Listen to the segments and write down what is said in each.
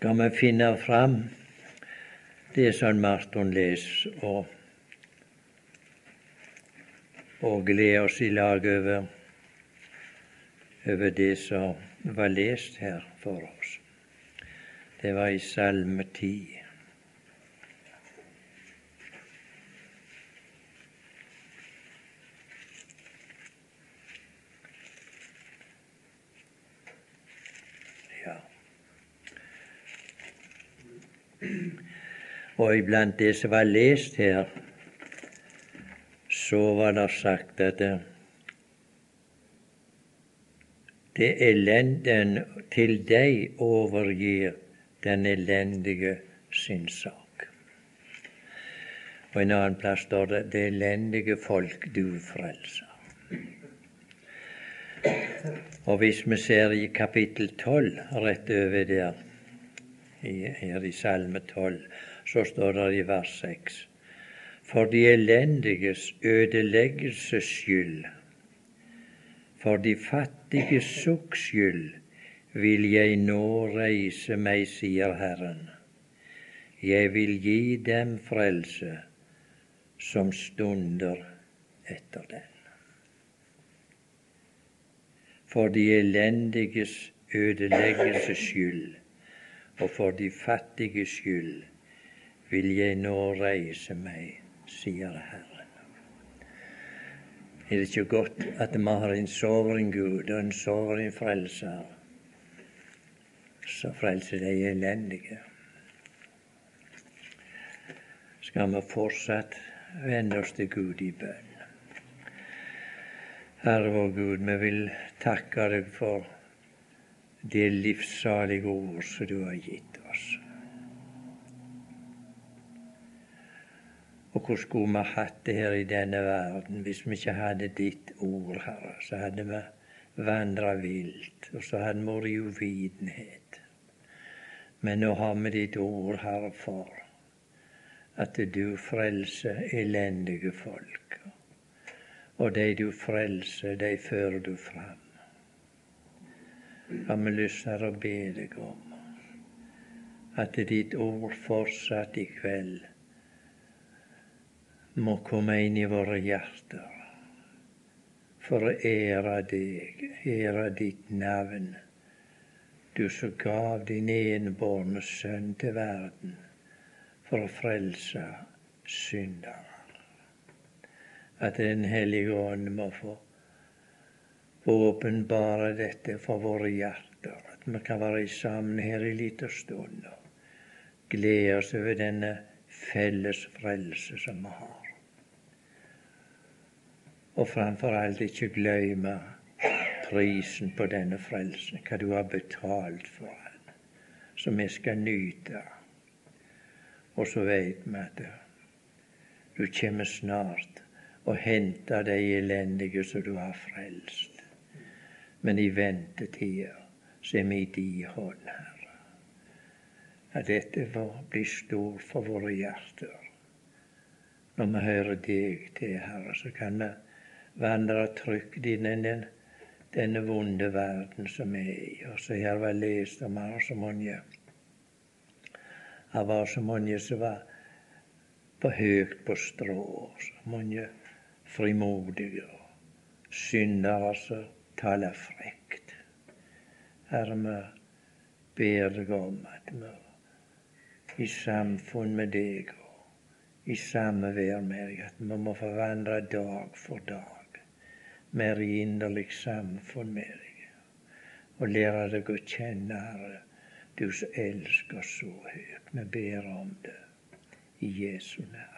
skal vi finne fram det som Marton leser, og, og glede oss i lag over, over det som var lest her for oss. Det var i Salme 10. Og iblant det som var lest her, så var det sagt at det, det elenden til deg overgir den elendige sin sak. Og en annen plass står det 'det elendige folk du frelser'. Og hvis vi ser i kapittel 12, rett over der, her i Salme 12, så står det i vers 6 For de elendiges ødeleggelses skyld, for de fattiges sukks skyld, vil jeg nå reise meg, sier Herren. Jeg vil gi dem frelse som stunder etter den. For de elendiges ødeleggelses skyld og for de fattiges skyld vil jeg nå reise meg, sier Herren. Er det ikke godt at vi har en soveren Gud og en soveren frelser som frelser de elendige? Skal vi fortsatt vende oss til Gud i bønn? Herre vår Gud, vi vil takke deg for det livssalige ord som du har gitt oss. Og hvor skulle vi hatt det her i denne verden hvis vi ikke hadde ditt ord, Herre? Så hadde vi vandra vilt, og så hadde vi vært i uvitenhet. Men nå har vi ditt ord, Herre, for at du frelser elendige folk. Og de du frelser, de fører du fram. Har vi lyst til å be deg om at ditt ord fortsatt i kveld må komme inn i våre hjerter for å ære deg, ære ditt navn, du som gav din enbårne sønn til verden for å frelse syndere. At Den hellige ånd må få åpenbare dette for våre hjerter, at vi kan være sammen her i liten stund og glede oss over denne felles frelse som vi har og framfor alt ikke glemme prisen på denne frelsen, hva du har betalt for den, som vi skal nyte. Og så veit vi at du kommer snart og henter de elendige som du har frelst. Men i ventetida så er vi i di hånd, Herre. At dette blir stort for våre hjerter. Når vi hører deg til, Herre, så kan vi vandre trygt i denne, denne vonde verden som er i. Og så har vi lest om her så mange Det var så mange som var på høyt på strå, så mange frimodige syndere som taler frekt. Herre, vi ber deg om at vi i samfunn med deg og i samvær med deg, at vi må forvandle dag for dag mer i inderlig samfunn med deg, og lære deg å kjenne, Herre, du som elsker så høyt. Vi ber om det i Jesu navn.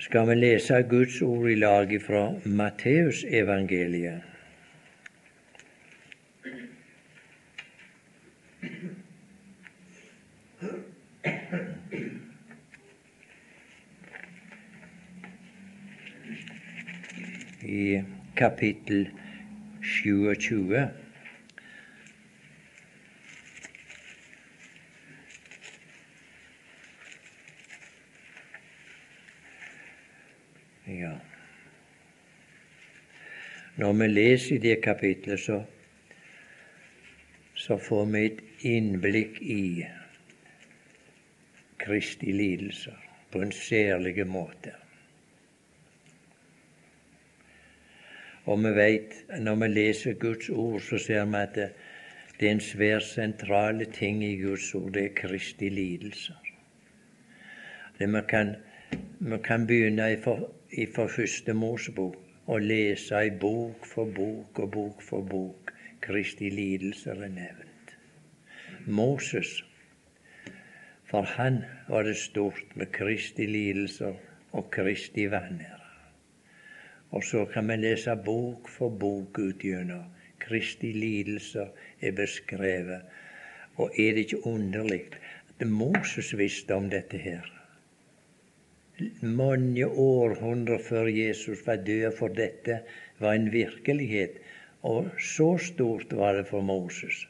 Skal vi lese Guds ord i lag fra Matteusevangeliet? I kapittel 27. Ja. Når vi leser i det kapitlet, så, så får vi et innblikk i Kristi lidelser på en særlig måte. Og vi vet, når vi leser Guds ord, så ser vi at det, det er en svært sentrale ting i Guds ord. Det er Kristi lidelser. Vi, kan, kan begynne i, for, i for første Mosebok og lese i bok for bok og bok for bok. Kristi lidelser er nevnt. Moses, for han var det stort med Kristi lidelser og Kristi vanære. Og så kan vi lese bok for bok ut gjennom. Kristi lidelser er beskrevet. Og er det ikke underlig at Moses visste om dette her? Mange århundrer før Jesus var død, for dette var en virkelighet. Og så stort var det for Moses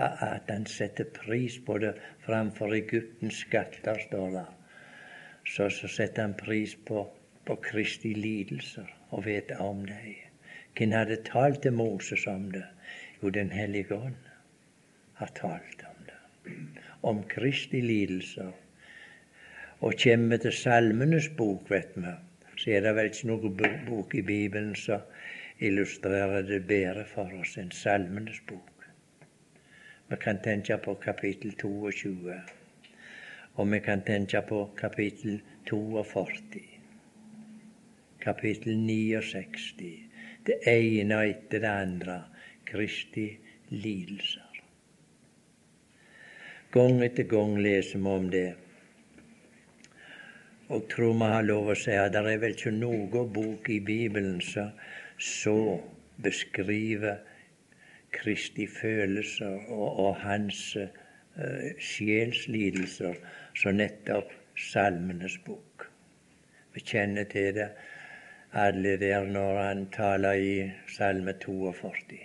at han setter pris på det framfor Egyptens skatter, står det. Så, så setter han pris på på Kristi lidelser og vet om dem. Hvem hadde talt til Moses om det? Jo, Den hellige ånd har talt om det. Om Kristi lidelser. Og kommer vi til Salmenes bok, vet vi, så er det vel ikke noen bok i Bibelen som illustrerer det bedre for oss enn Salmenes bok. Vi kan tenke på kapittel 22, og vi kan tenke på kapittel 42 kapittel 69. Det ene etter det andre. Kristi lidelser. Gang etter gang leser vi om det. Og tror vi har lov å si at det er vel ikke noen bok i Bibelen som så beskriver Kristi følelser og, og hans uh, sjelslidelser som nettopp Salmenes bok. Vi kjenner til det alle der når han taler i Salme 42.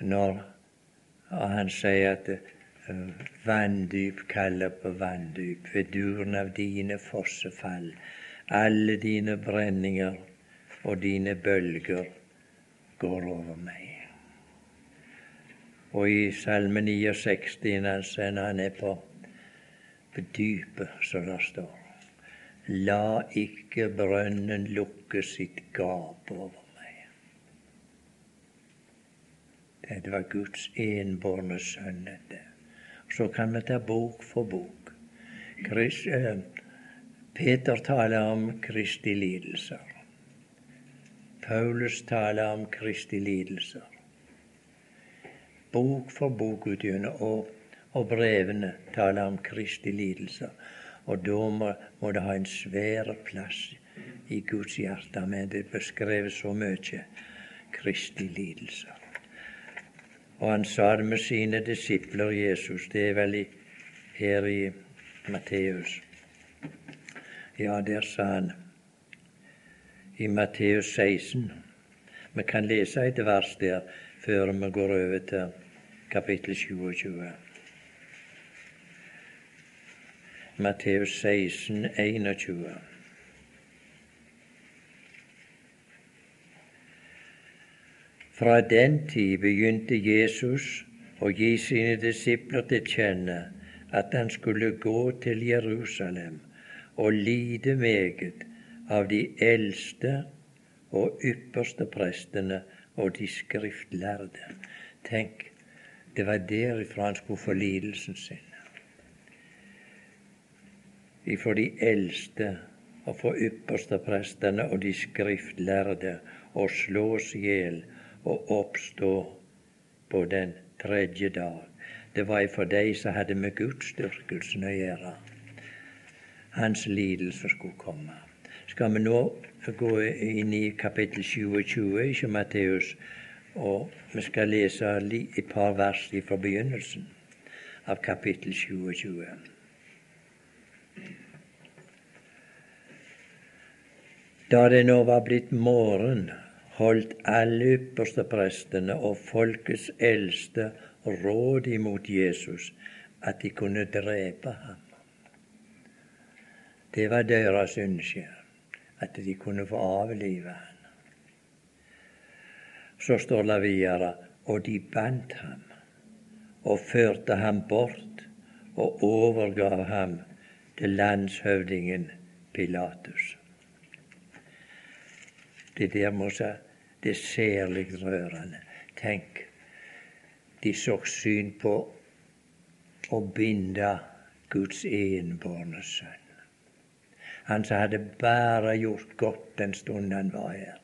Når han sier at eh, vanndyp kaller på vanndyp ved duren av dine fossefall. Alle dine brenninger og dine bølger går over meg. Og i Salme 69, når han er på, på dypet, som det står La ikke brønnen lukke sitt gap over meg. Det var Guds enbårne sønn. Så kan vi ta bok for bok. Chris, eh, Peter taler om Kristi lidelser. Paulus taler om Kristi lidelser. Bok for bok utgjennom, og, og brevene taler om Kristi lidelser. Og da må, må det ha en svær plass i Guds hjerte. Men det beskrevet så mye kristelig lidelse. Og han sa det med sine disipler, Jesus. Det er vel i, her i Matteus. Ja, der sa han i Matteus 16. Vi kan lese et vers der før vi går over til kapittel 27. Matteus 16, 21. Fra den tid begynte Jesus å gi sine disipler til kjenne at han skulle gå til Jerusalem og lide meget av de eldste og ypperste prestene og de skriftlærde. Tenk, det var derifra han skulle få lidelsen sin ifra de eldste og fra yppersteprestene og de skriftlærde og slås i hjel og oppstå på den tredje dag. Det var for de som hadde med gudsdyrkelsen å gjøre. Hans lidelse skulle komme. Skal vi nå gå inn i kapittel 27 i Matteus, og vi skal lese et par vers fra begynnelsen av kapittel 27. Da det nå var blitt morgen, holdt alle yppersteprestene og folkets eldste råd imot Jesus, at de kunne drepe ham. Det var deres ønske, at de kunne få avlive ham. Så står det videre og de bandt ham og førte ham bort og overgav ham til landshøvdingen Pilatus. Det der må si det er særlig rørende. Tenk, de så syn på å binde Guds enbårne sønn. Han som hadde bare gjort godt den stunden han var her.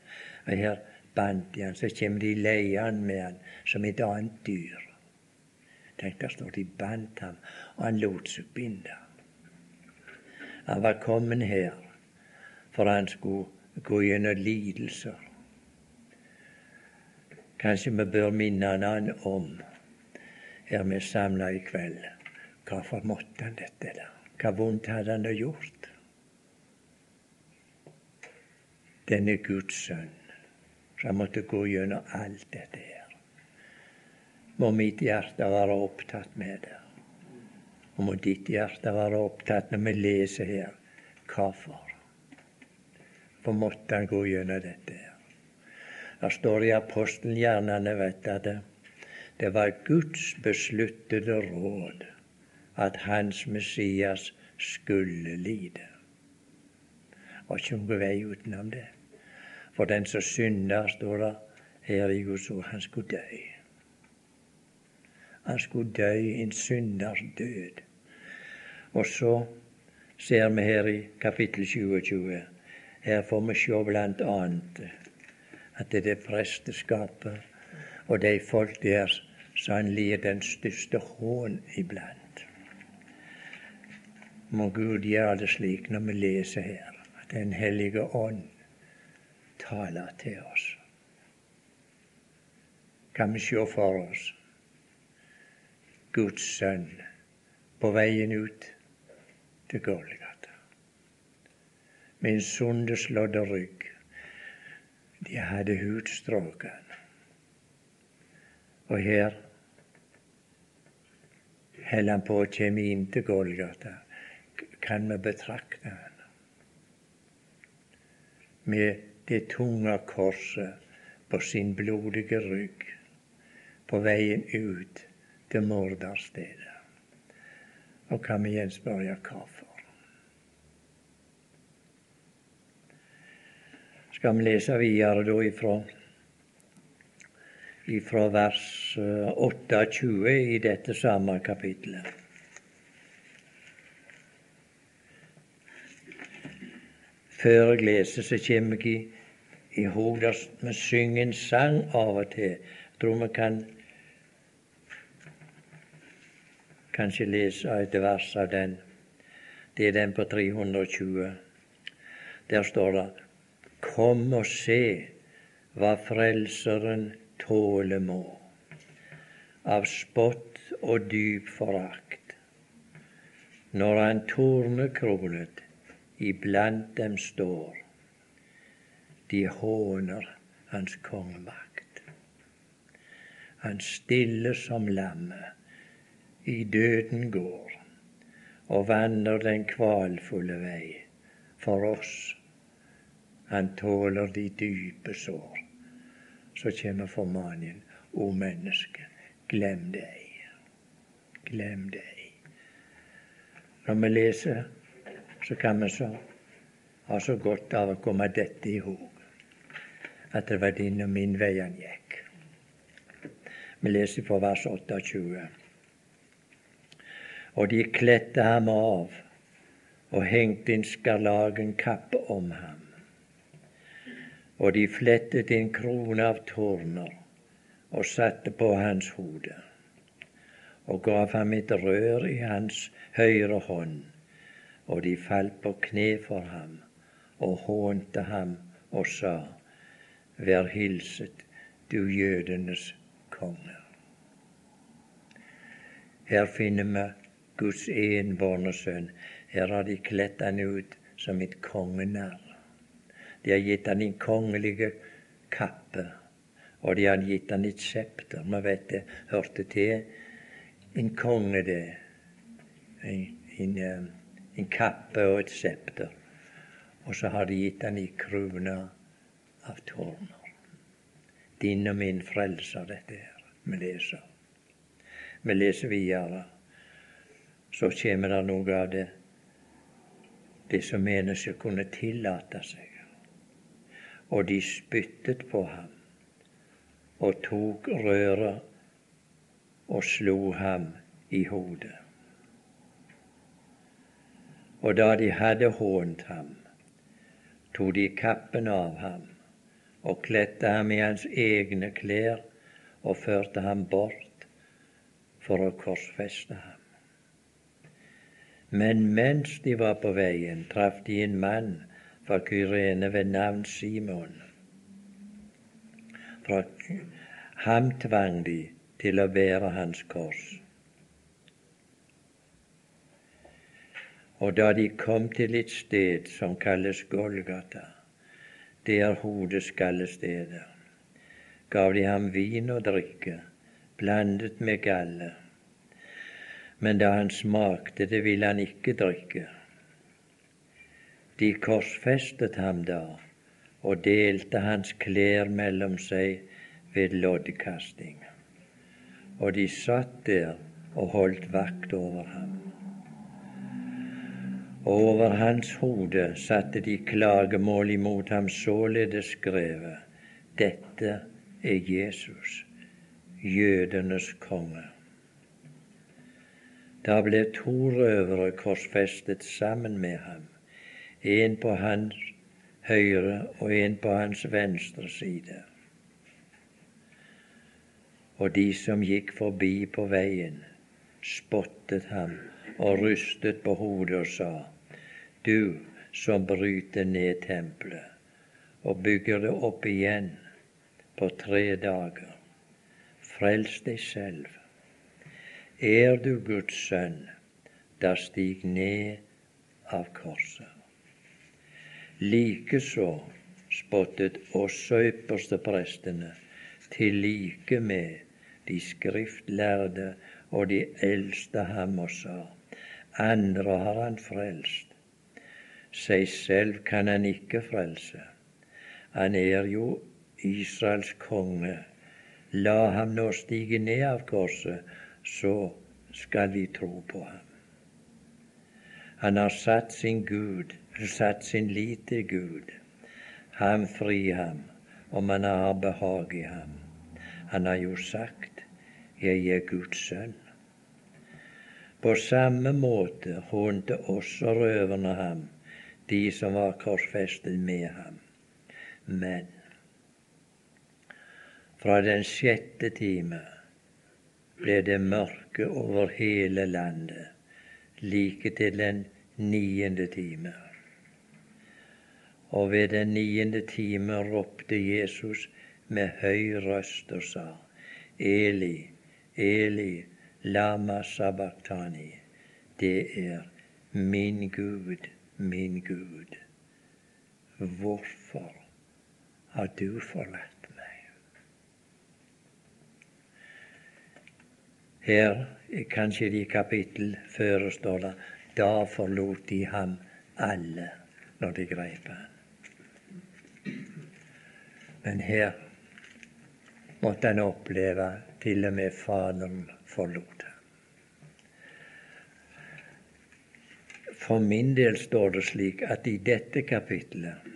Og her bandt de han, så kommer de leiende med han som et annet dyr. Tenk, der står de bandt ham, og han lot seg binde. Han var kommet her for han skulle gå gjennom lidelser. Kanskje vi bør minne han om, her vi er samla i kveld, hvorfor måtte han dette? da? Hva vondt hadde han gjort? Denne Guds sønn, som måtte gå gjennom alt dette her må mitt hjerte være opptatt med det. Og må ditt hjerte være opptatt når vi leser her hvorfor. For måtte han gå gjennom dette. Det står i apostelgjernene vet at det, det var Guds besluttede råd at hans Messias skulle lide. Og ikke noen vei utenom det. For den som synder, står det her i Guds ord, han skulle dø. Han skulle dø en synders død. Og så ser vi her i kapittel 27 Her får vi se annet at det er presteskapet og de folk der han lir den største hån iblant. Må Gud gjøre det slik når vi leser her, at Den hellige ånd taler til oss. Kan vi se for oss Guds sønn på veien ut til Golgata. Min sundeslådde rygg, de hadde hudstråken. Og her holder han på å komme inn til Golgata. Kan vi betrakte han med det tunge korset på sin blodige rygg på veien ut til morderstedet. Og kan vi igjen spørre hvorfor? Skal vi lese videre da ifra, ifra vers 28 eh, i dette samme kapittelet. Før jeg leser, så kommer jeg i, i hodet Vi synger en sang av og til. Jeg tror vi kan kanskje lese et vers av den. Det er den på 320. Der står det Kom og se hva Frelseren tåle må, av spott og dyp forakt, når han tornekronet iblant dem står. De håner hans kongemakt. Han stille som lammet i døden går og vandrer den kvalfulle vei for oss. Han tåler de dype sår. Så kommer formaningen, o menneske, glem deg. Glem deg. Når vi leser, så kan vi så ha så godt av å komme dette i hop. at det var din og min vei han gikk. Vi leser fra vers 28 og de kledde ham av og hengte en skarlagenkappe om ham. Og de flettet en krone av torner og satte på hans hode, og gav ham et rør i hans høyre hånd, og de falt på kne for ham og hånte ham og sa, Vær hilset, du jødenes konge. Her finner vi Guds enbårne sønn. Her har de kledd han ut som et kongenarr. De har gitt han en kongelige kappe, og de har gitt han et septer. Vi vet det hørte til en konge, det. En, en, eh, en kappe og et septer. Og så har de gitt han i krona av tårner. Din og min frelser, dette her. Vi leser. Vi leser videre. Så kommer det noe av det det som mennesker kunne tillate seg. Og de spyttet på ham og tok røret og slo ham i hodet. Og da de hadde hånt ham, tok de kappen av ham og kledde ham i hans egne klær og førte ham bort for å korsfeste ham. Men mens de var på veien, traff de en mann fra Kyrene ved navn Simon. Fra ham tvang de til å bære hans kors. Og da de kom til et sted som kalles Golgata, det er hodeskallestedet, gav de ham vin og drikke, blandet med galle. Men da han smakte det, ville han ikke drikke. De korsfestet ham da og delte hans klær mellom seg ved loddkasting. Og de satt der og holdt vakt over ham og over hans hode satte de klagemål imot ham således skrevet Dette er Jesus, jødenes konge. Da ble to røvere korsfestet sammen med ham, en på hans høyre og en på hans venstre side. Og de som gikk forbi på veien, spottet ham og rystet på hodet og sa:" Du som bryter ned tempelet og bygger det opp igjen på tre dager, frels deg selv. Er du Guds sønn, da stig ned av korset. Likeså spottet også yppersteprestene til like med de skriftlærde og de eldste ham og sa:" Andre har han frelst. Seg selv kan han ikke frelse. Han er jo Israels konge. La ham nå stige ned av korset, så skal vi tro på ham. Han har satt sin Gud, satt sin lit til Gud. Han fri ham, om han har behag i ham. Han har jo sagt, jeg er Guds sønn. På samme måte hånte også røverne ham, de som var korsfestet med ham. Men fra den sjette time ble det mørke over hele landet, like til den niende time. Og ved den niende time ropte Jesus med høy røst og sa, Eli, Eli, Lama sabachthani. Det er min Gud, min Gud. Hvorfor har du forlatt meg? Her, kanskje i kapittel før, står det da forlot de ham alle når de grep han. Men her måtte han oppleve til og med Faderen forlot ham. For min del står det slik at i dette kapitlet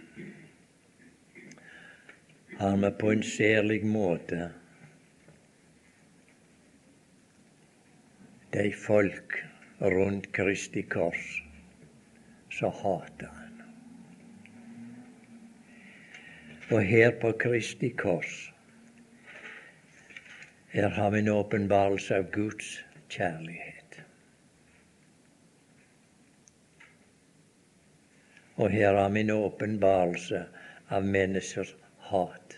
har vi på en særlig måte de folk rundt Kristi kors som hater Og her på Kristi kors her har vi en åpenbarelse av Guds kjærlighet. Og her har vi en åpenbarelse av menneskers hat.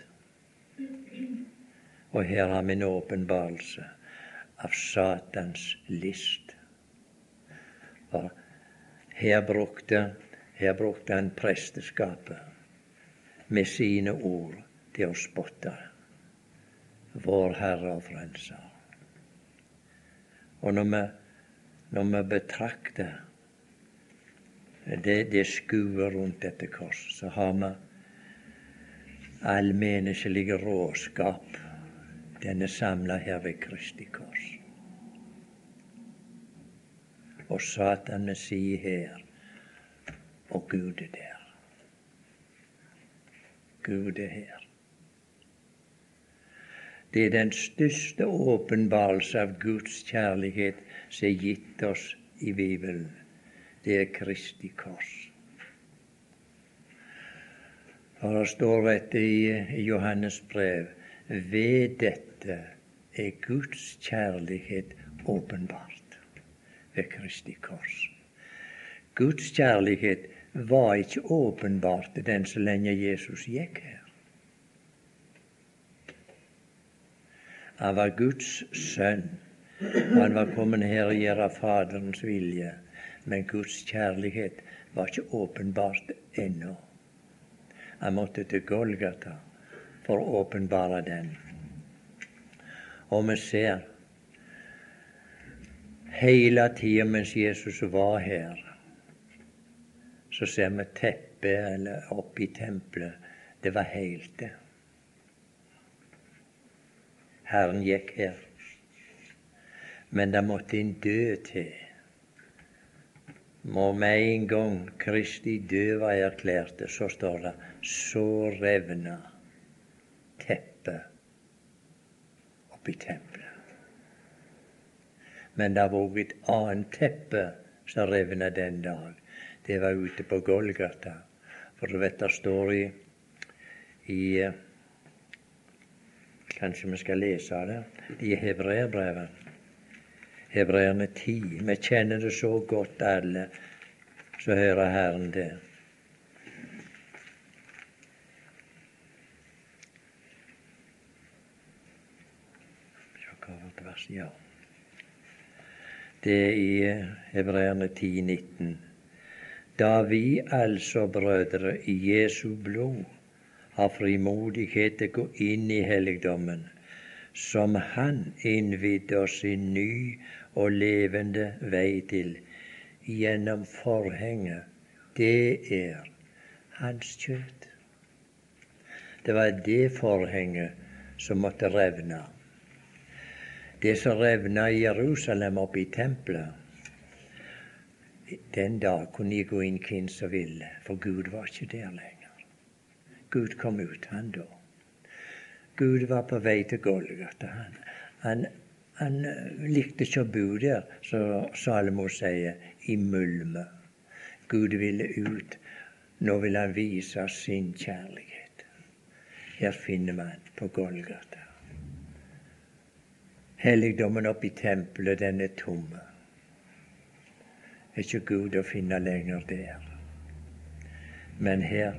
Og her har vi en åpenbarelse av Satans list. For her brukte, her brukte han presteskapet med sine ord til å spotte vår Herre og Frelser. Og når vi, når vi betrakter det, det skuer rundt dette korset. Så har vi all menneskelige råskap. Den er samla her ved Kristi kors. Og Satan med si her, og Gud er der. Gud er her. Det er den største åpenbarelse av Guds kjærlighet som er gitt oss i Bibelen. Det er Kristi kors. For det står dette i Johannes brev ved dette er Guds kjærlighet åpenbart ved Kristi kors. Guds kjærlighet var ikke åpenbart den så lenge Jesus gikk her. Han var Guds sønn. Han var kommet her og gjøre Faderens vilje. Men Guds kjærlighet var ikke åpenbart ennå. Han måtte til Golgata for å åpenbare den. Og vi ser hele tida mens Jesus var her, så ser vi teppet eller i tempelet. Det var helt, det. Herren gikk her. Men det måtte en dø til. Må med en gang Kristi død var erklært, så står det så revna teppet oppi tempelet. Men det var òg et annet teppe som revna den dag. Det var ute på Golgata. For du vet det står i, i Kanskje vi skal lese det i hebreerbrevet. Hebreerne 10. Vi kjenner det så godt, alle så hører Herren det. Ja. Det er i Hebreerne 10, 19. Da vi altså, brødre, i Jesu blod har frimodighet til å gå inn i helligdommen, som Han innvidde oss i ny og levende vei til gjennom forhenget. Det er Hans kjøtt. Det var det forhenget som måtte revne. Det som revna i Jerusalem, oppe i tempelet, den dag kunne jeg gå inn hvem som ville, for Gud var ikke der lenger. Gud kom ut, han da. Gud var på vei til Golgata. Han, han, han eh, likte ikke å bo der, som Salomo sier, i mulme. Gud ville ut. Nå vil han vise sin kjærlighet. Her finner man på Golgata. Helligdommen oppi tempelet, den er tomme. Er ikke Gud å finne lenger der. Men her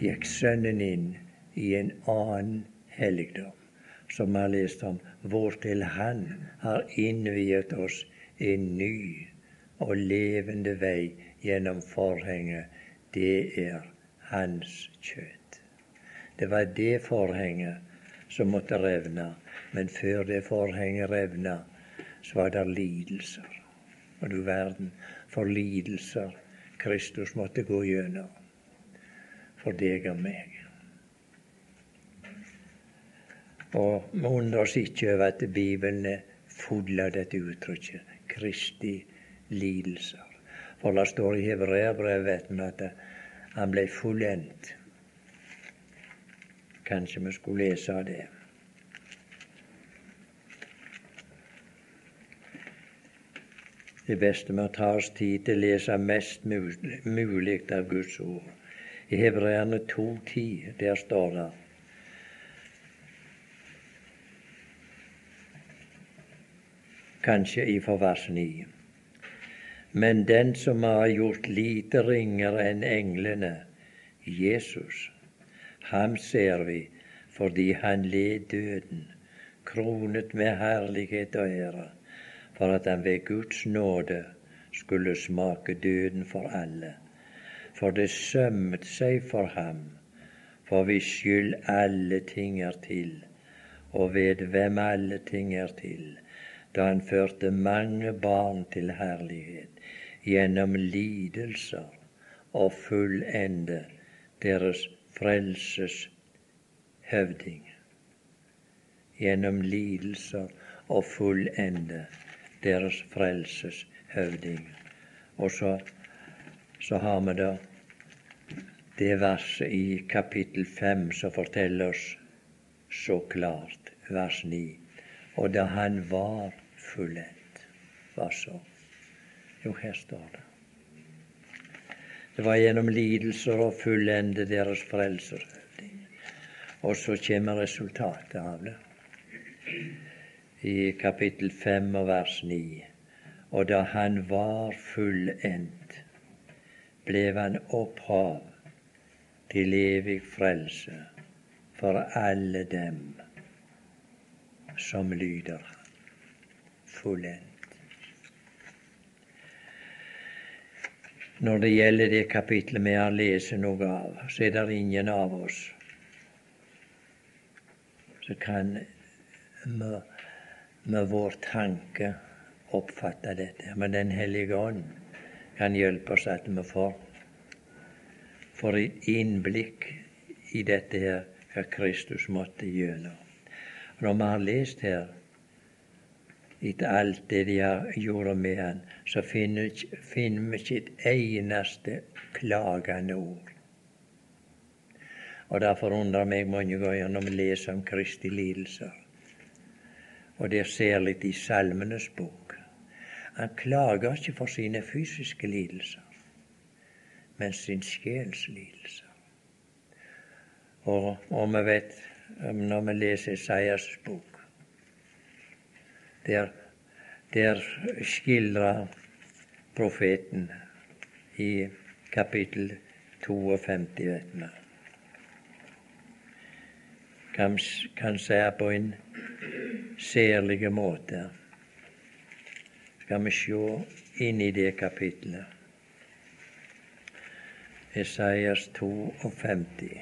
gikk Sønnen inn i en annen helligdom, som vi har lest om, hvortil Han har innviet oss en ny og levende vei gjennom forhenget. Det er Hans kjøtt. Det var det forhenget som måtte revne, men før det forhenget revna, så var det lidelser. Og du verden for lidelser Kristus måtte gå gjennom for deg og meg. Og vi undrer oss ikke over at Bibelen er full av dette uttrykket Kristi lidelser. For det står i Hebreabrevet at han ble fullendt. Kanskje vi skulle lese det. Det beste med å ta oss tid til å lese mest mulig av Guds ord. I Hebreerne 2,10, der står det Kanskje i vers 9. Men den som har gjort lite ringere enn englene, Jesus, ham ser vi fordi han led døden, kronet med herlighet og ære, for at han ved Guds nåde skulle smake døden for alle for det sømmet seg for ham, for hvis skyld alle ting er til, og ved hvem alle ting er til, da han førte mange barn til herlighet gjennom lidelser og fullende deres frelses høvding. Gjennom lidelser og fullende deres frelses høvding. Og så, så har vi da det verset i kapittel fem som forteller oss så klart, vers ni. Og da han var fullendt, hva så? Jo, her står det. Det var gjennom lidelser å fullende deres frelser. Og så kommer resultatet av det i kapittel 5 og vers 9. Og da han var fullendt, ble han opphav til evig frelse for alle dem som lyder Han. Fullendt. Når det gjelder det kapitlet vi har lest noe av, så er det ingen av oss som kan med, vår tanke oppfatte dette. Men Den hellige ånd kan hjelpe oss at vi får får innblikk i dette her, hva Kristus måtte gjennom. Når vi har lest her etter alt det de har gjort med han, så finner, vi ikke et eneste klagende ord. Og Det forundrer meg mange ganger når vi leser om Kristi lidelser. Og det er særlig i Salmenes bok. Han klager ikke for sine fysiske lidelser men sin sjels lidelser. Og, og vi vet, når vi leser Isaias bok, der, der skildrer profeten i kapittel 52, vet vi. Kan, kan si på en særlig måte. Skal vi se inn i det kapitlet. Esaias 52.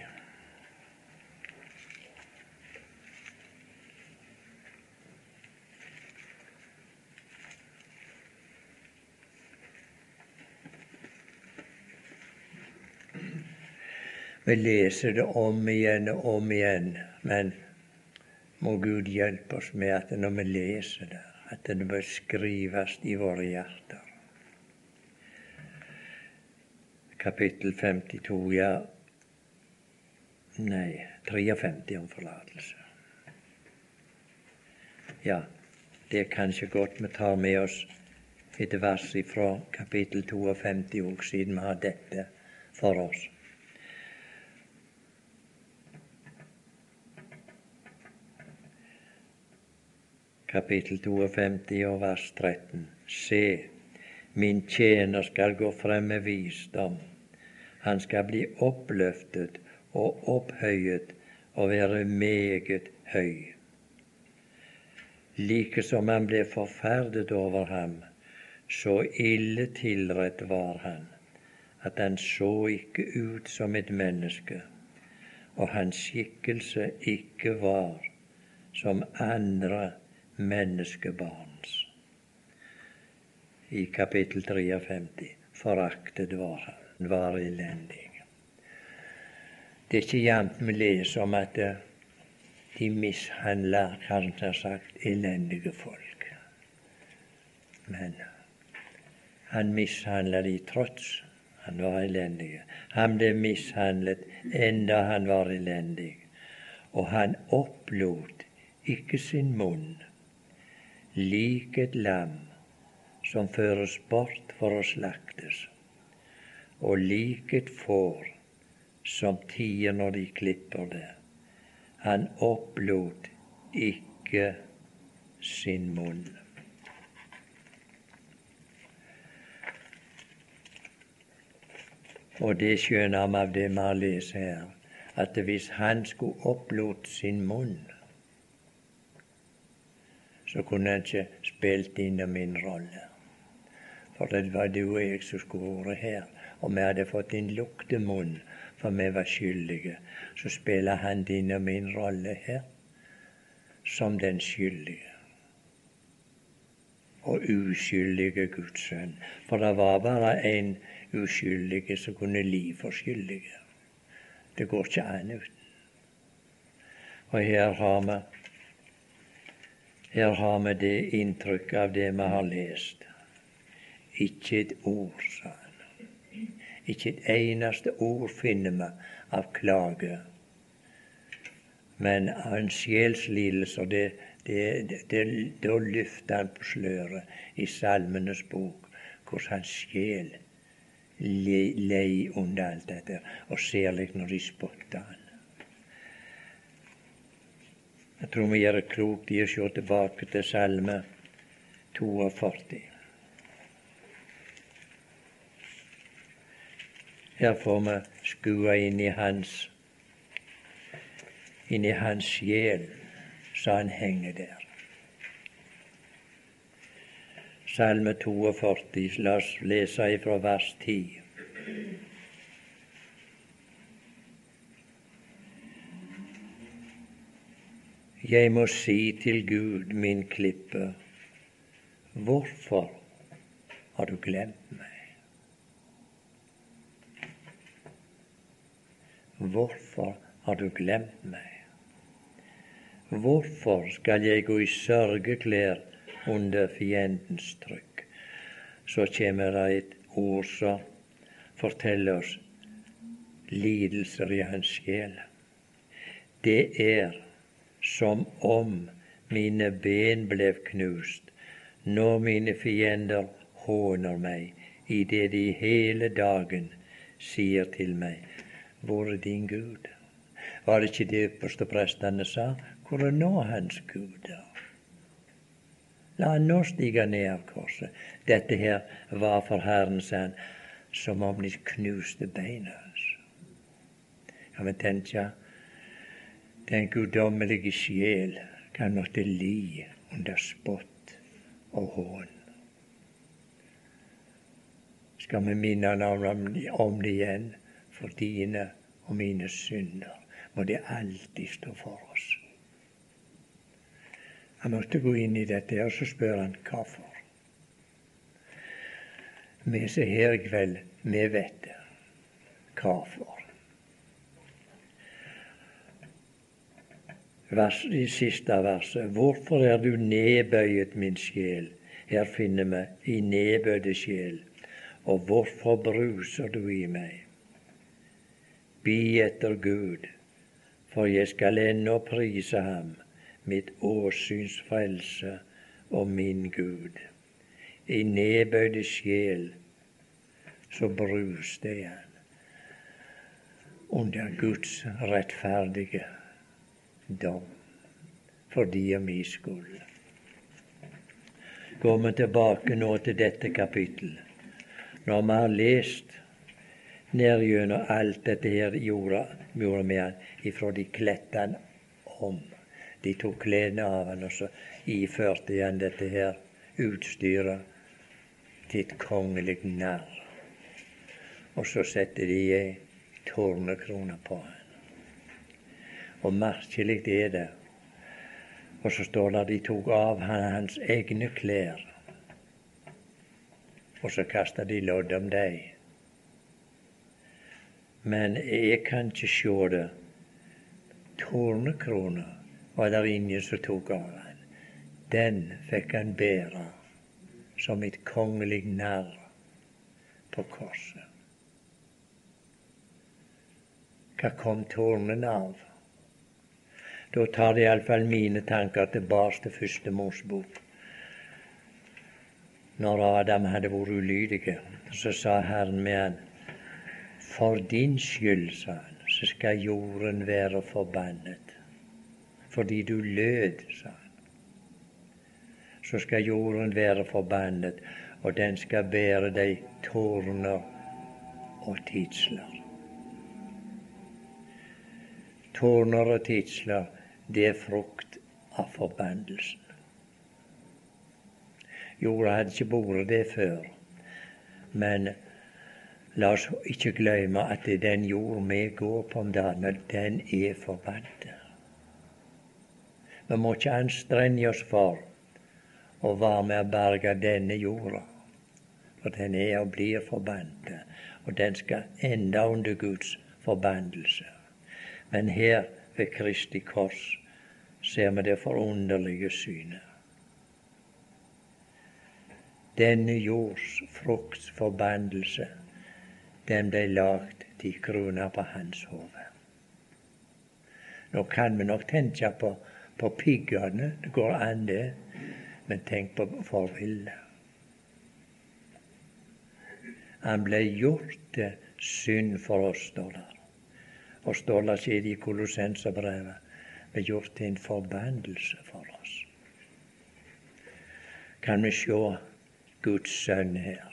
Vi leser det om igjen og om igjen, men må Gud hjelpe oss med at når vi leser det, at det bør skrives i våre hjerter kapittel 52, ja Nei, 53 om forlatelse. Ja, det er kanskje godt vi tar med oss et vers fra kapittel 52 òg, siden vi har dette for oss. Kapittel 52 og vers 13. Se, min tjener skal gå frem med visdom han skal bli oppløftet og opphøyet og være meget høy. Like som han ble forferdet over ham, så ille tilrett var han at han så ikke ut som et menneske, og hans skikkelse ikke var som andre menneskebarns. I kapittel 53 foraktet var han var elendig. Det er ikke jevnt vi leser om at eh, de mishandler, kanskje sagt, elendige folk. Men han mishandlet de trots han var elendig. Han ble mishandlet enda han var elendig. Og han opplot ikke sin munn lik et lam som føres bort for å slaktes og lik et får som tier når de klipper det. Han opplot ikke sin munn. Og det skjønner vi av det vi har lest her, at hvis han skulle opplot sin munn, så kunne han ikke spilt inn min rolle. For det var du og jeg som skulle vært her og vi hadde fått en luktemunn, for vi var skyldige, så spiller han din og min rolle her som den skyldige. og uskyldige Guds sønn. For det var bare en uskyldige som kunne li for skyldige. Det går ikke an uten. Og her har vi her har vi det inntrykket av det vi har lest. Ikke et ord, sa han. Ikke et eneste ord finner vi av klage. Men av en sjelslidelse, det, det, det, da løfter han på sløret i Salmenes bok hvordan hans sjel lei under alt dette, og særlig når de spotter han. Jeg tror vi gjør klokt i å se tilbake til Salme 42. Her får vi skue inn i hans inn i hans sjel, så han henger der. Salme 42, la oss lese ifra vers 10. Jeg må si til Gud, min klippe, hvorfor har du glemt meg? Hvorfor har du glemt meg? Hvorfor skal jeg gå i sørgeklær under fiendens trykk? Så kommer det et ord som forteller oss lidelser i hans sjel. Det er som om mine ben ble knust når mine fiender håner meg i det de hele dagen sier til meg, hvor er din Gud? Var det ikke det ypperste prestene sa? Hvor er nå hans Gud? La han nå stige ned av korset. Dette her var for Herren, sa han, som om de knuste beina hans. Kan vi tenke den guddommelige sjel kan måtte li under spott og hån. Skal vi minne om det igjen, for dine og mine synder må det alltid stå for oss. Han måtte gå inn i dette, og så spør han hvorfor. Vi som er her i kveld, vi vet det. Hvorfor? Vers, i siste verset. Hvorfor er du nedbøyet, min sjel? Her finner vi i nedbøyde sjel. Og hvorfor bruser du i meg? Bi etter Gud, for jeg skal ennå prise ham, mitt åsyns frelse og min Gud. I nedbøyde sjel så bruste jeg under Guds rettferdige dom for de og mi skyld. Går vi tilbake nå til dette kapittelet, når vi har lest ned alt dette her gjorde, gjorde med han ifra de klettene om. De tok klærne av han, og så iførte han dette her utstyret til et kongelig narr. Og så setter de ei tornekrone på han. Og merkelig er det. Og så står det de tok av hans egne klær, og så kasta de lodd om dem. Men jeg kan ikke sjå det. Tornekrona var der ingen som tok av han. Den fikk han bære som et kongelig narr på korset. Hva kom tornen av? Da tar det iallfall mine tanker tilbake til første Mosebok. Når Adam hadde vært ulydig, så sa Herren med han For din skyld, sa han, så skal jorden være forbannet. Fordi du lød, sa han. Så skal jorden være forbannet, og den skal bære deg tårner og tidsler. Tårner og tidsler det er frukt av forbannelsen. Jorda hadde ikke vært det før, men la oss ikke glemme at den jord vi går på om dagen, den er forbannet. Vi må ikke anstrenge oss for å være med å berge denne jorda. For den er og blir forbannet, og den skal enda under Guds forbannelse. Men her ved Kristi kors ser vi det forunderlige synet. Denne jords frukts forbannelse, den ble lagt til krona på hans hode. Nå kan vi nok tenke på, på piggene, det går an det, men tenk på forvillet. Han ble gjort til synd for oss, står der. Og står det ikke i Kolossenserbrevet, ble gjort til en forbannelse for oss. Kan vi sjå Guds sønn her,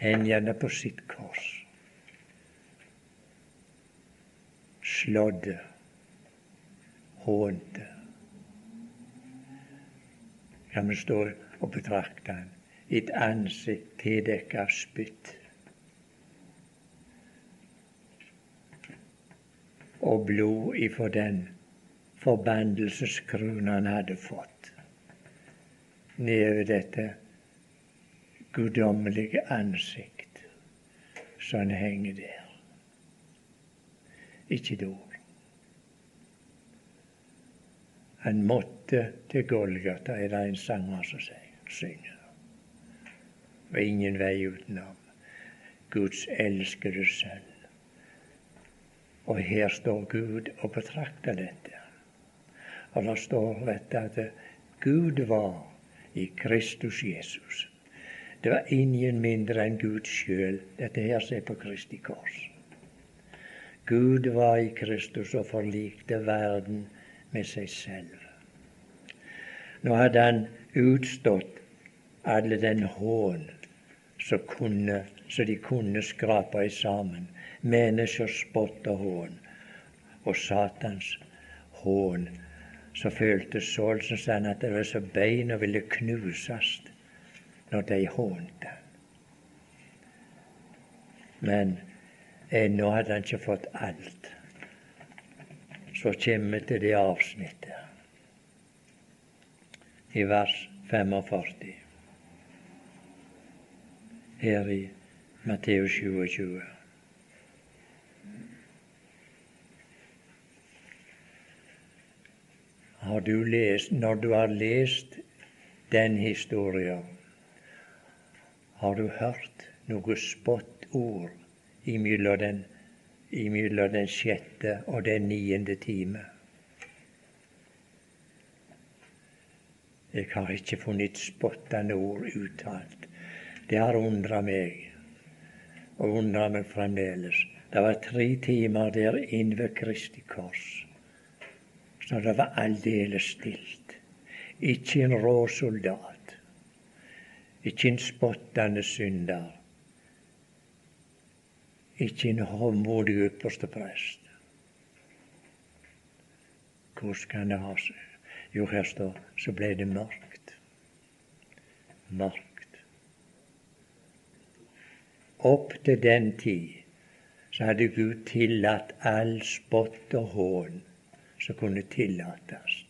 hengende på sitt kors, slådde, hånte. Kan vi stå og betrakte han, et ansikt tildekket av spytt. Og blod ifra den forbannelseskrona han hadde fått nedover dette guddommelige ansikt som henger der. Ikke ord. Han måtte til Golgata, er det en sanger som synger og ingen vei utenom. Guds elskede sønn. Og her står Gud og betrakter dette. Og det står dette at Gud var i Kristus Jesus. Det var ingen mindre enn Gud sjøl, dette her ser på Kristi kors. Gud var i Kristus og forlikte verden med seg selv. Nå hadde han utstått alle den hån som, så de kunne skrape sammen. Menneskers spott og hån. Og Satans hån. Så følte Saul sånn at det var så beina ville knuses når de hånte. Men ennå hadde han ikke fått alt. Så kommer vi til det avsnittet i vers 45 her i Matteus 27. Har du lest, når du har lest den historien, har du hørt noe spottord imellom den, imellom den sjette og den niende time? Jeg har ikke funnet spottende ord uttalt det har undra meg, og undrer meg fremdeles. Det var tre timer der inne ved Kristi kors, så det var aldeles stilt. Ikke en rå soldat, ikke en spottende synder, ikke en hovmodig ypperste prest. Hvordan kan det ha seg? Jo, her står så ble det mørkt. Mørkt. Opp til den tid så hadde Gud tillatt all spott og hån som kunne tillates.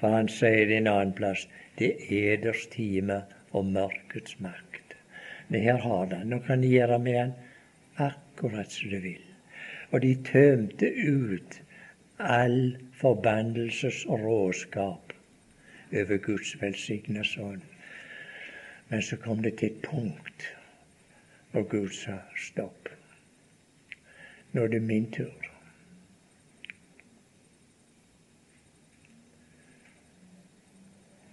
For han sier i en annen plass det er eders time og mørkets makt. Men her har han Nå kan de gjøre med han akkurat som de vil. Og de tømte ut all forbannelses råskap over Guds velsigna sønn. Men så kom det til et punkt og Gud sa stopp. Nå er det min tur.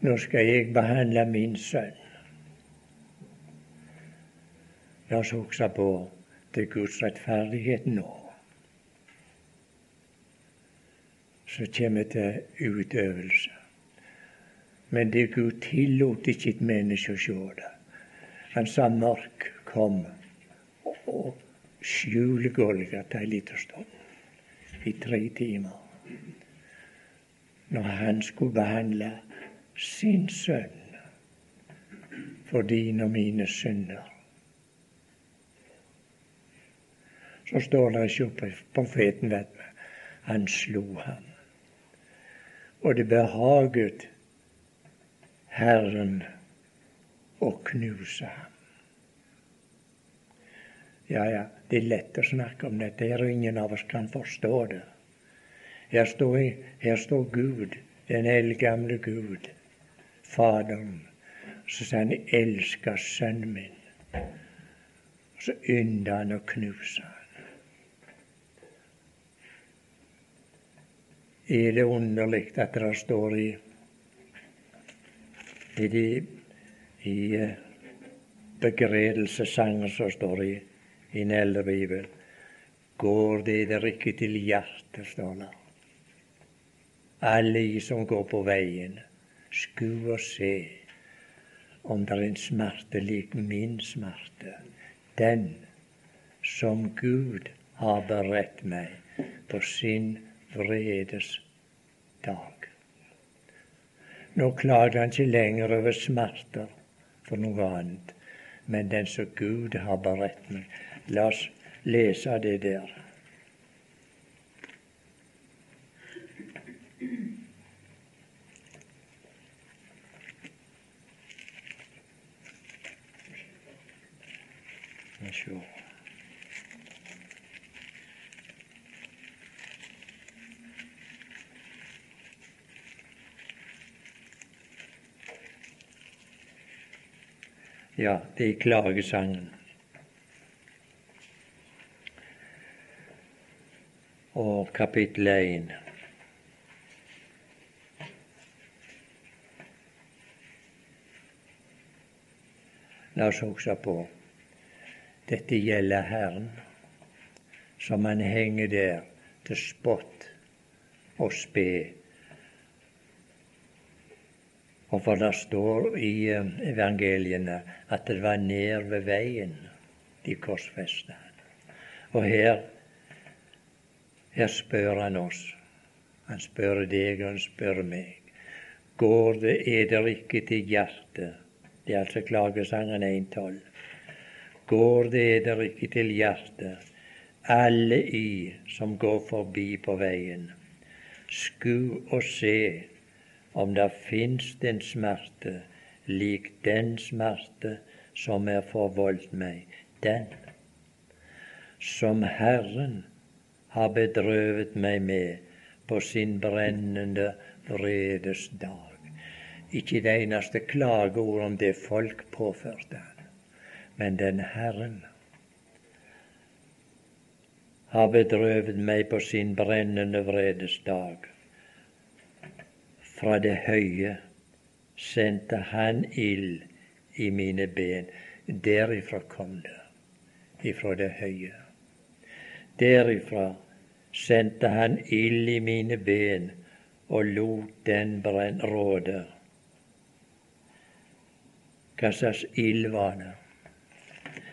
Nå skal jeg behandle min sønn. La oss huske på er Guds rettferdighet nå. Så kommer det til utøvelse. Men det Gud tillot ikke et menneske å se det. Han sa mørk kom og skjule Golgata en liten stund, i tre timer, når han skulle behandle sin sønn for dine og mine synder. Så står det ikke på profeten, vet vi, han slo ham. Og det behaget Herren å knuse ham. Ja, ja, det er lett å snakke om dette, her, og ingen av oss kan forstå det. Her står, her står Gud, den eldgamle Gud, Faderen, så sa han elsker sønnen min'. Og så ynda han å knuse han. Er det underlig at det står i i, de, i uh, begredelsessanger som står i, i den eldre. Går det dere ikke til hjertet, står det. Alle som går på veien, sku og se om det er en smerte lik min smerte. Den som Gud har beredt meg på sin vredes dag. Nå klager han ikke lenger over smerter for noe annet, men den som Gud har beredt meg. La oss lese det der. Skal Ja, det er klagesangen. Og kapittel 1. La oss huske på dette gjelder Herren, som han henger der til spott og spe og for det står i eh, evangeliene at det var nær ved veien de korsfesta Og her, her spør han oss. Han spør deg, og han spør meg. Går det eder ikke til hjertet? Det er altså klagesangen 1.12. Går det eder ikke til hjertet, alle i som går forbi på veien? Sku og se om det fins en smerte lik den smerte som er forvoldt meg, den som Herren har bedrøvet meg med på sin brennende vredes dag. Ikke det eneste klageord om det folk påførte han, men den Herren har bedrøvet meg på sin brennende vredes dag fra det høye sendte han ild i mine ben. Derifra kom det, ifra det høye. Derifra sendte han ild i mine ben og lot den brenn råde. Hva slags ild var det?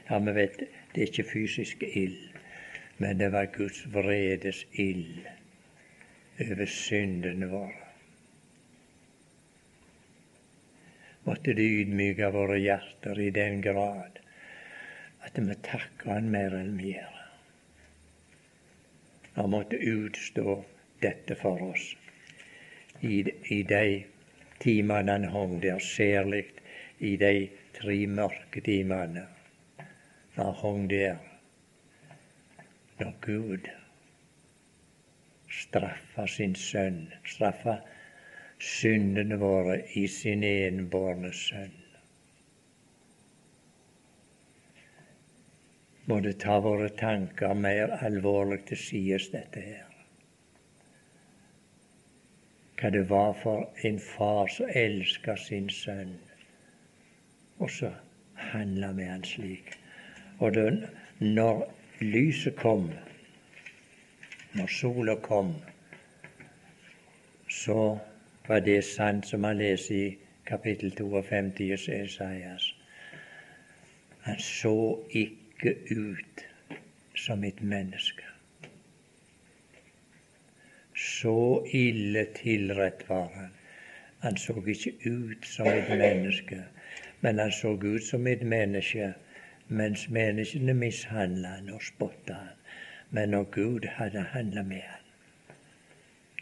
Ja, vi vet det er ikke fysisk ild, men det var Guds vredes ild over syndene våre. måtte det ydmyke våre hjerter i den grad at vi takker Han mer enn vi gjør. Han måtte utstå dette for oss i, i de timene han hang der, særlig i de tre mørke timene han hang der, når Gud straffa sin sønn, straffa syndene våre i sin enbårne sønn. Må det ta våre tanker mer alvorlig til sides, dette her. Hva det var for en far som elska sin sønn, og så handla med han slik. Og det, når lyset kom, når sola kom, så var det sant som han leser i kapittel 52 i Esaias. Han så ikke ut som et menneske. Så ille tilrett var han. Han så ikke ut som et menneske, men han så ut som et menneske mens menneskene mishandla han og spotta han. Men når Gud hadde handla med han,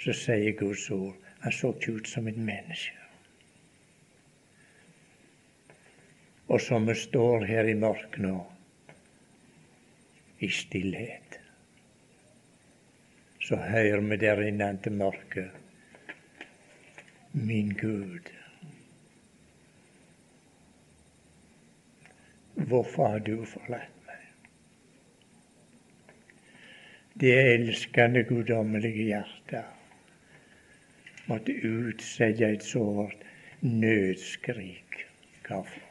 så sier Guds ord han så ikke ut som et menneske. Og som vi står her i mørket nå, i stillhet, så hører vi der innante mørket Min Gud, hvorfor har du forlatt meg? Det elskende, guddommelige hjertet måtte utsette et sårt nødskrik. Hvorfor?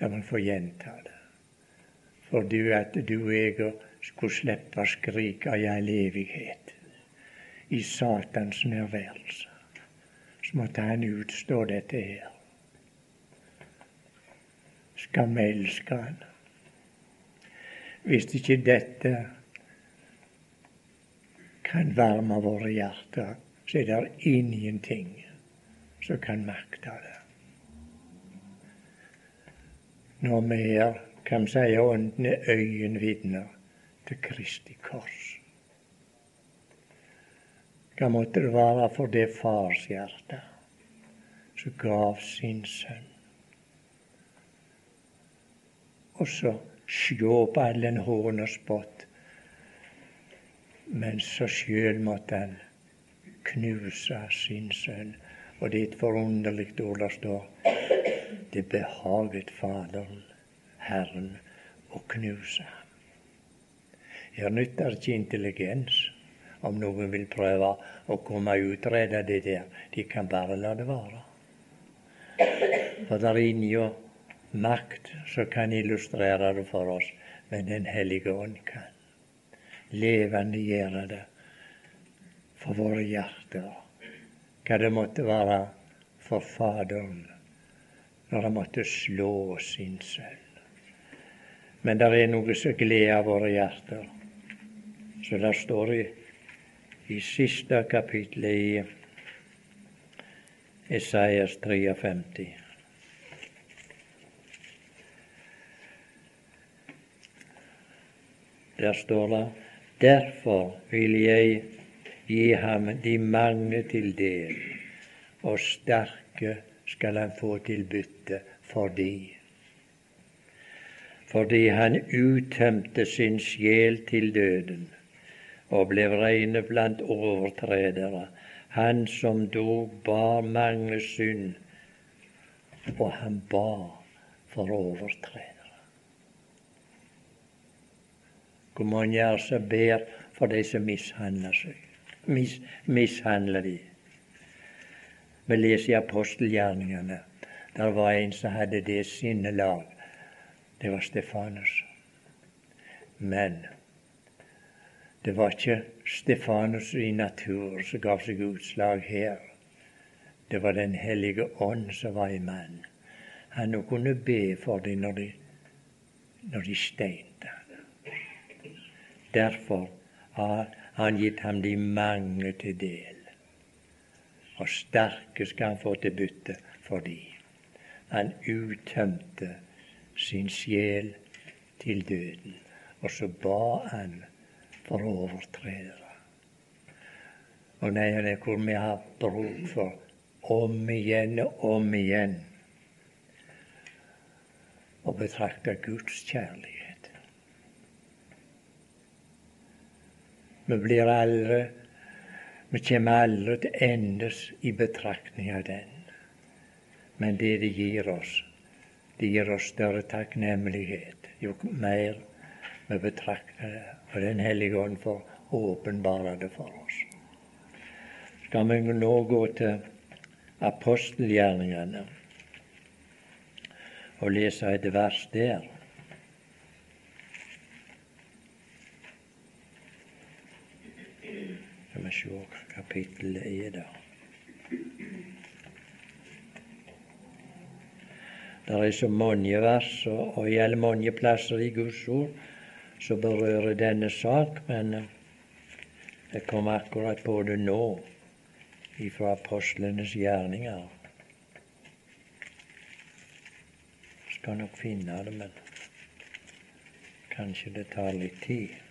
La må få gjenta det. For du at du og jeg skulle slippe skrike i all evighet i Satans nærværelse, så måtte han utstå dette her. Skal vi elske han? Hvis ikke dette kan varme våre hjerter, så er det ingenting som kan makte det. Når vi her kan si ånden åndene øyenvitner til Kristi kors. Hva måtte det være for det farshjerte som gav sin sønn? Og så sjå på all den hån og spott men så sjøl måtte han knuse sin sønn. Og det er et forunderlig ord der står. Det behaget Faderen, Herren, å knuse ham. Her nytter ikke intelligens om noen vil prøve å komme og utrede det der. De kan bare la det være. For der er ingen makt som kan illustrere det for oss, men Den hellige ånd kan levende gjøre det for våre hjerter. Hva det måtte være for Faderen når han måtte slå sin sønn. Men det er noe som gleder våre hjerter. Så det står i, i siste kapittelet i Esaias 53. Der står det. Derfor vil jeg gi ham de mange til del, og sterke skal han få til bytte fordi fordi han uttømte sin sjel til døden og ble regnet blant overtredere, han som dog bar mange synd, og han bar for overtredere. Hvor mange er som ber for de som mishandler seg? Mis, mishandler de. Vi leser i apostelgjerningene. Der var en som hadde det sinnelag. Det var Stefanus. Men det var ikke Stefanus i natur som gav seg utslag her. Det var Den hellige ånd som var i mannen. Han kunne be for dem når de, når de stein. Derfor har han gitt ham de mange til del. Og sterke skal han få til bytte for de. han uttømte sin sjel til døden. Og så ba han for overtredere. Og nei, er hvor vi har bruk for om igjen og om igjen å betrakte Guds kjærlighet. Vi blir aldri Vi kommer aldri til endes i betraktning av den. Men det det gir oss, det gir oss større takknemlighet jo mer vi betrakter det. Og Den hellige ånd får åpenbare det for oss. Skal vi nå gå til apostelgjerningene og lese et vers der? Vi se hva kapittelet er der. Det er så mange vers og, og gjelder mange plasser i Guds ord som berører denne sak, men det jeg kom akkurat på det nå ifra apostlenes gjerninger. Skal nok finne det, men kanskje det tar litt tid.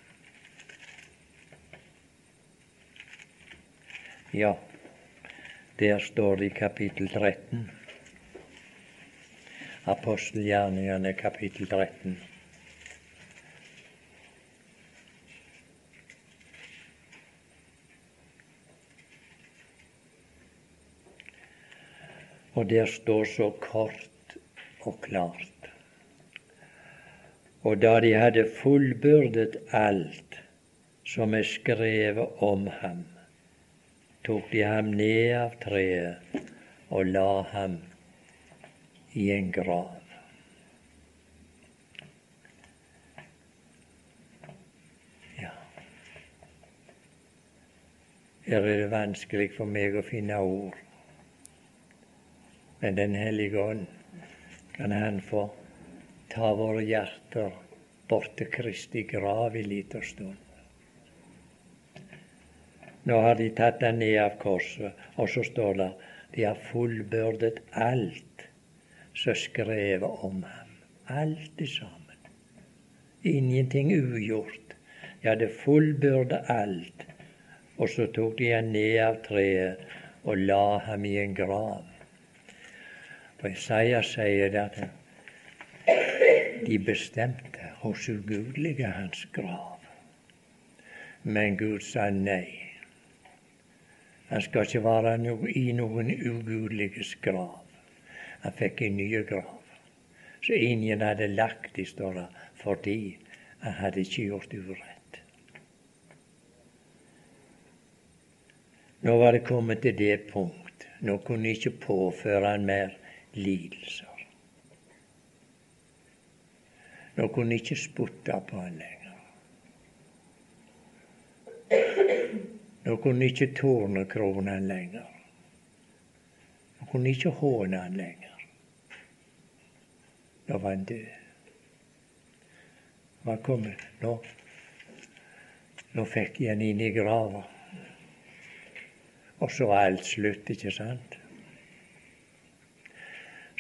Ja, der står det i kapittel 13. apostelgjerningene kapittel 13. Og der står så kort og klart. Og da de hadde fullbyrdet alt som er skrevet om ham, tok de ham ned av treet og la ham i en grav. Ja Her er det vanskelig for meg å finne ord. Men Den hellige ånd kan Han få ta våre hjerter bort til Kristi grav i liten stund. Nå har de tatt den ned av korset, og så står det de har fullbyrdet alt som skrevet om ham. Alt i sammen. Ingenting ugjort. De hadde fullbyrdet alt. Og så tok de han ned av treet og la ham i en grav. For Isaiah sier det at de bestemte hos ugudelige hans grav. Men Gud sa nei. Han skal ikke være i noen ugudeliges grav. Han fikk en ny grav. Så ingen hadde lagt i, står fordi han hadde ikke gjort urett. Nå var det kommet til det punkt. Nå kunne ikke påføre han mer lidelser. Nå kunne ikke spotte på han lenger. Nå kunne ikke tårnekrone han lenger. Nå kunne ikke håne han lenger. Nå var han død. Hva kom? nå? Nå fikk jeg han inn i grava. Og så var alt slutt, ikke sant?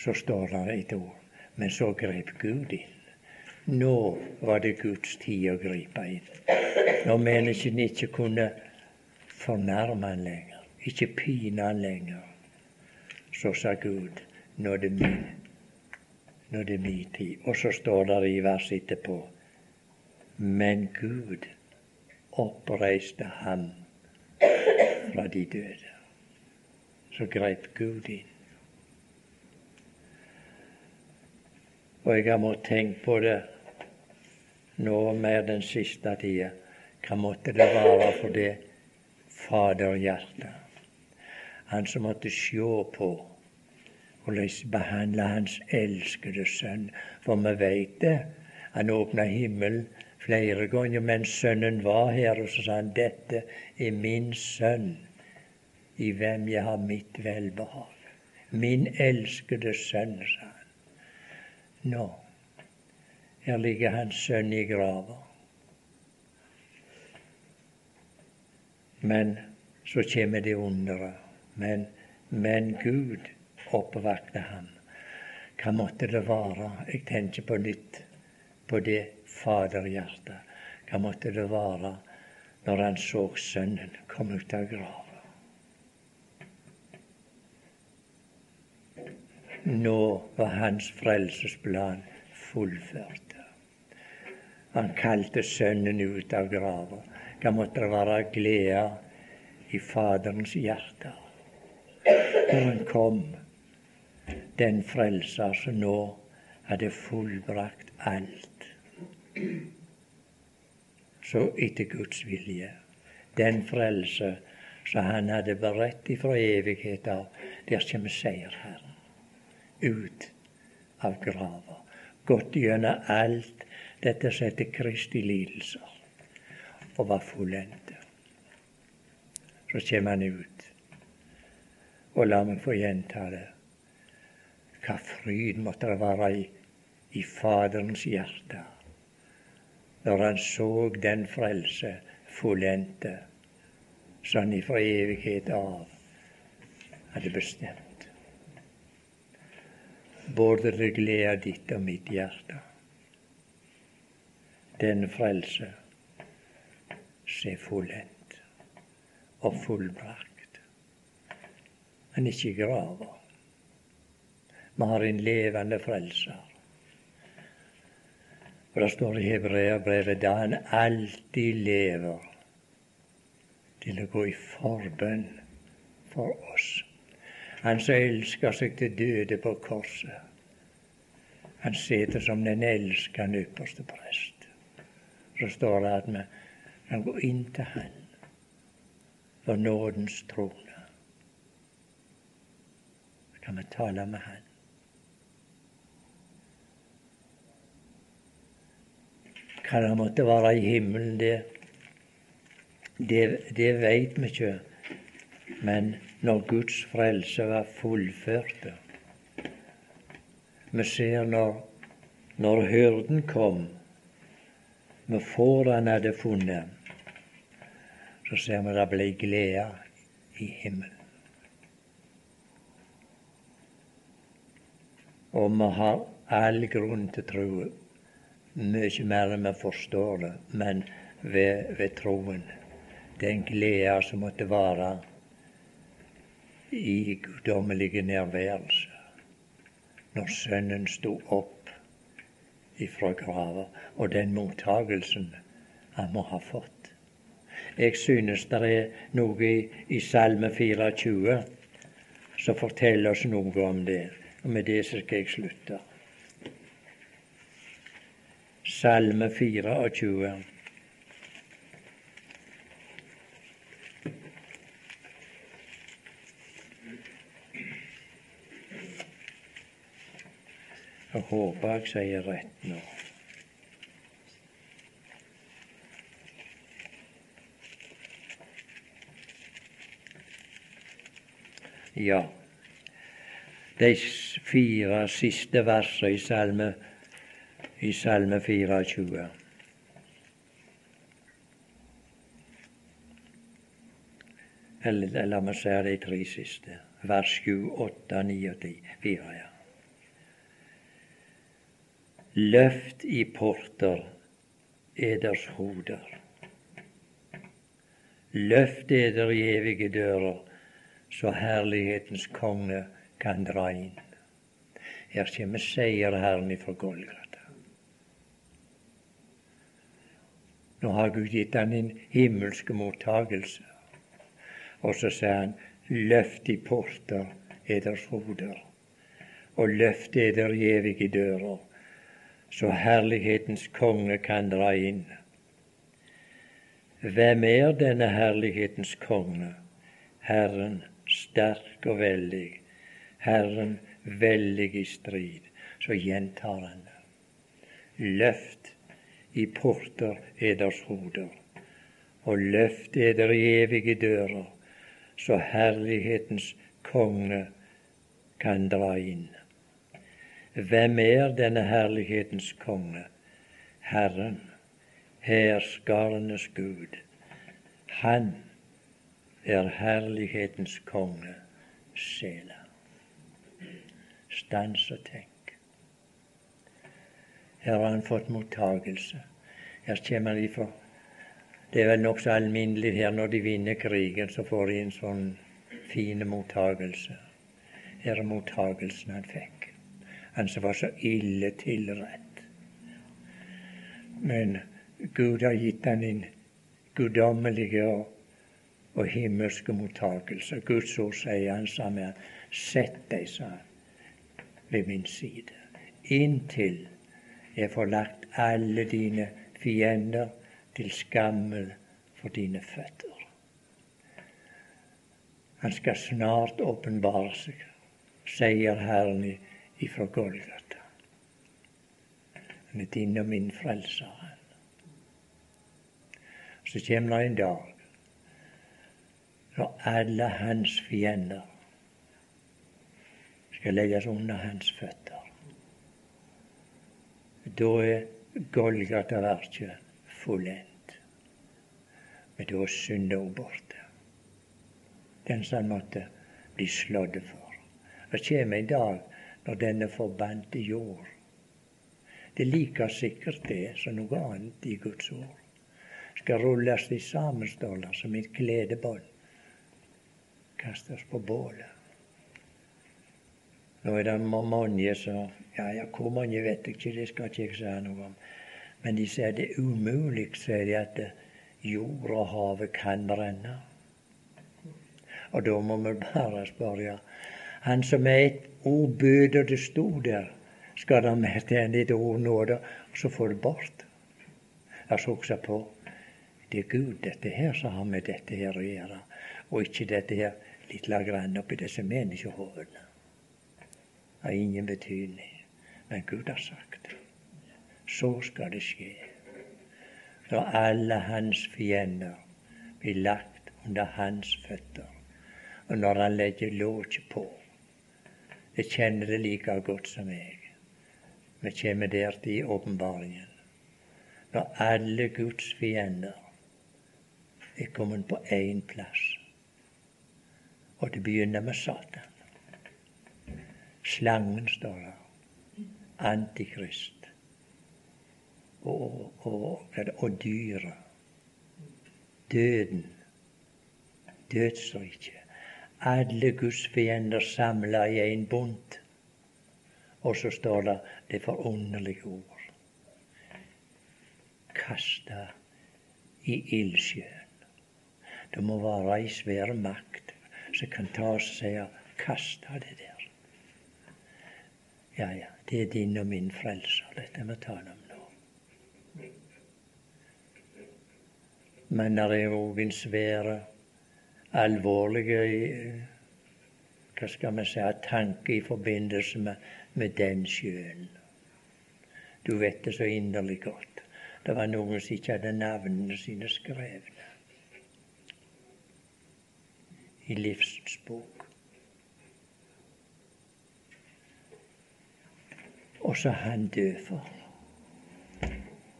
Så står det et ord. Men så grep Gud inn. Nå var det Guds tid å gripe inn. Når menneskene ikke kunne fornærme han lenger, ikke pine han lenger. Så sa Gud, nå er det min, nå er det min tid. Og så står det i vers etterpå, men Gud oppreiste ham fra de døde. Så grep Gud inn. Og jeg har måttet tenke på det nå mer den siste tida. Hva måtte det være for det faderhjerte. Han som måtte sjå på hvordan behandle hans elskede sønn. For vi veit det. Han åpna himmelen flere ganger mens sønnen var her, og så sa han dette er min sønn, i hvem jeg har mitt velbehag. Min elskede sønn, sa han. Nå, her ligger hans sønn i grava. Men så kommer det underet. Men, men Gud oppvakte ham. Hva måtte det være? Jeg tenker på nytt på det faderhjertet. Hva måtte det være når han så sønnen komme ut av grava? Nå var hans frelsesplan fullført. Han kalte sønnen ut av grava. Hva måtte det være glede i Faderens hjerte når han kom, den frelser som nå hadde fullbrakt alt. Så etter Guds vilje. Den frelse som han hadde beredt ifra evighet av, der kommer seierherren. Ut av grava. Gått gjennom alt dette som heter Kristi lidelser og var fullendte. Så kommer han ut. Og la meg få gjenta det. Hva fryd måtte det være i, i Faderens hjerte når han så den frelse fullendte som han ifra evighet av hadde bestemt. Både det glede ditt og mitt hjerte. Den frelse er fullendt og fullbrakt. Men ikke i grava. Vi har en levende frelser. Og det står i Hebreabrevet da han alltid lever til å gå i forbønn for oss. Han som elsker seg til døde på korset. Han sitter som den elskende ypperste prest. Så står det at vi kan går inn til Han for nådens trone. Så kan vi tale med Han. Hva det måtte være i himmelen, det, det, det veit vi ikke. Men når Guds frelse var fullført Vi ser når, når hyrden kom vi får han hadde funnet, så ser vi det ble glede i himmelen. Og vi har all grunn til tro mye mer enn vi forstår det, men ved, ved troen. Den glede som måtte vare i guddommelige nærværelse når Sønnen sto opp ifra grava, og den mottagelsen han må ha fått. Jeg synes det er noe i, i Salme 24 som forteller oss noe om det. Og med det så skal jeg slutte. Salme 24. Jeg håper jeg sier rett nå. Ja, de fire siste versene i Salme, i salme 24. Eller la meg si de tre siste. Vers 7, 8, 9 og 10. Fire, ja. Løft i porter eders hoder. Løft eder i evige dører, så herlighetens konge kan dra inn. Her kommer seierherren ifra Golgata. Nå har Gud gitt han en himmelsk mottagelse. Og så sier han, løft i porter eders hoder, og løft eder evige dører så herlighetens konge kan dra inn. Hvem er denne herlighetens konge? Herren sterk og veldig, Herren veldig i strid. Så gjentar han det. Løft i porter eders hoder, og løft eder i evige dører, så herlighetens konge kan dra inn. Hvem er denne herlighetens konge? Herren, hærskarenes Gud. Han er herlighetens konge, sjela. Stans og tenk. Her har han fått mottagelse. Her kommer de for Det er vel nokså alminnelig her når de vinner krigen, så får de en sånn fin mottagelse. Her er mottagelsen han fikk han som var så ille tilrett. Men Gud har gitt han en guddommelig og, og himmelske mottakelse. Guds ord sier han sammen. Sett deg, sa han, ved min side, inntil jeg får lagt alle dine fiender til skammel for dine føtter. Han skal snart åpenbare seg, sier Herren ifra Golgata. Han er din og min frelser. Så kommer det en dag når alle hans fiender skal legges under hans føtter. Da er Golgata-verket fullendt. Men da er synda borte. Den som måtte bli slått for. Det kommer en dag når denne forbannede jord. Det er like sikkert det som noe annet i Guds ord. Skal rulles i sammenståler som et kledebånd. Kastes på bålet. Nå er det mange som ja, ja, Hvor mange vet jeg ikke, det skal ikke jeg si noe om. Men de sier det er umulig, sier de, at jord og havet kan brenne. Og da må vi bare spørre Han som er et ord og det sto der, skal det mer til enn et ord nåde, og så få det bort. Jeg så også på det er Gud, dette her, som har med dette her å gjøre, og ikke dette her lille grann oppi disse menneskehodene. Har ingen betydning. Men Gud har sagt det. Så skal det skje. Når alle hans fiender blir lagt under hans føtter. Og når han legger låket på. Jeg kjenner det like godt som jeg. Vi kommer der til åpenbaringen. Når alle Guds fiender er kommet på én plass. Og det begynner med Satan. Slangen står der. Antikrist. Og, og, og dyret. Døden. Dødsriket. Alle Guds fiender samla i en bunt. Og så står det det forunderlige ord. Kasta i ildsjøen. Det må være ei svær makt som kan ta seg og kaste det der. Ja, ja, det er din og min frelser, dette vi ta om nå. Men det er òg en svære, alvorlige hva skal vi si, tanke i forbindelse med, med den sjøen. Du vet det så inderlig godt. Det var noen som ikke hadde navnene sine skrevne i livsens bok. Og så han død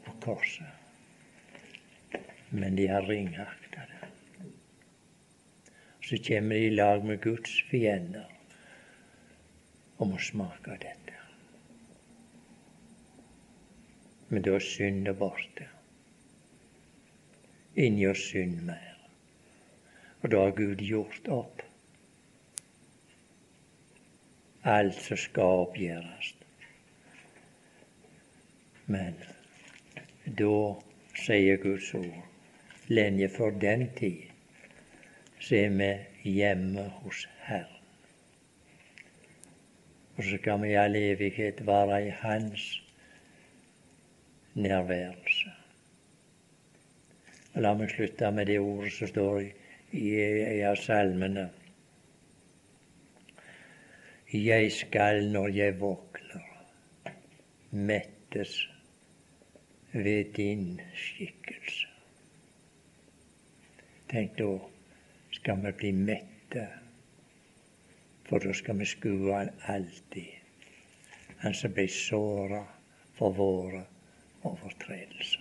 på korset. Men de har ringakta det. Så kommer de i lag med Guds fiender og må smake dette. Men da er synda borte. Inni oss synd mer. Og da har Gud gjort opp alt som skal oppgjøres. Men da sier Guds ord lenge for den tid så er vi hjemme hos Herren. Og så skal vi i all evighet være i Hans nærværelse. La meg slutte med det ordet som står i, i en salmene. Jeg skal når jeg våkner, mettes ved din skikkelse. Tenk da skal vi bli mette, for da skal vi skue alltid. Han som ble såra for våre overtredelser.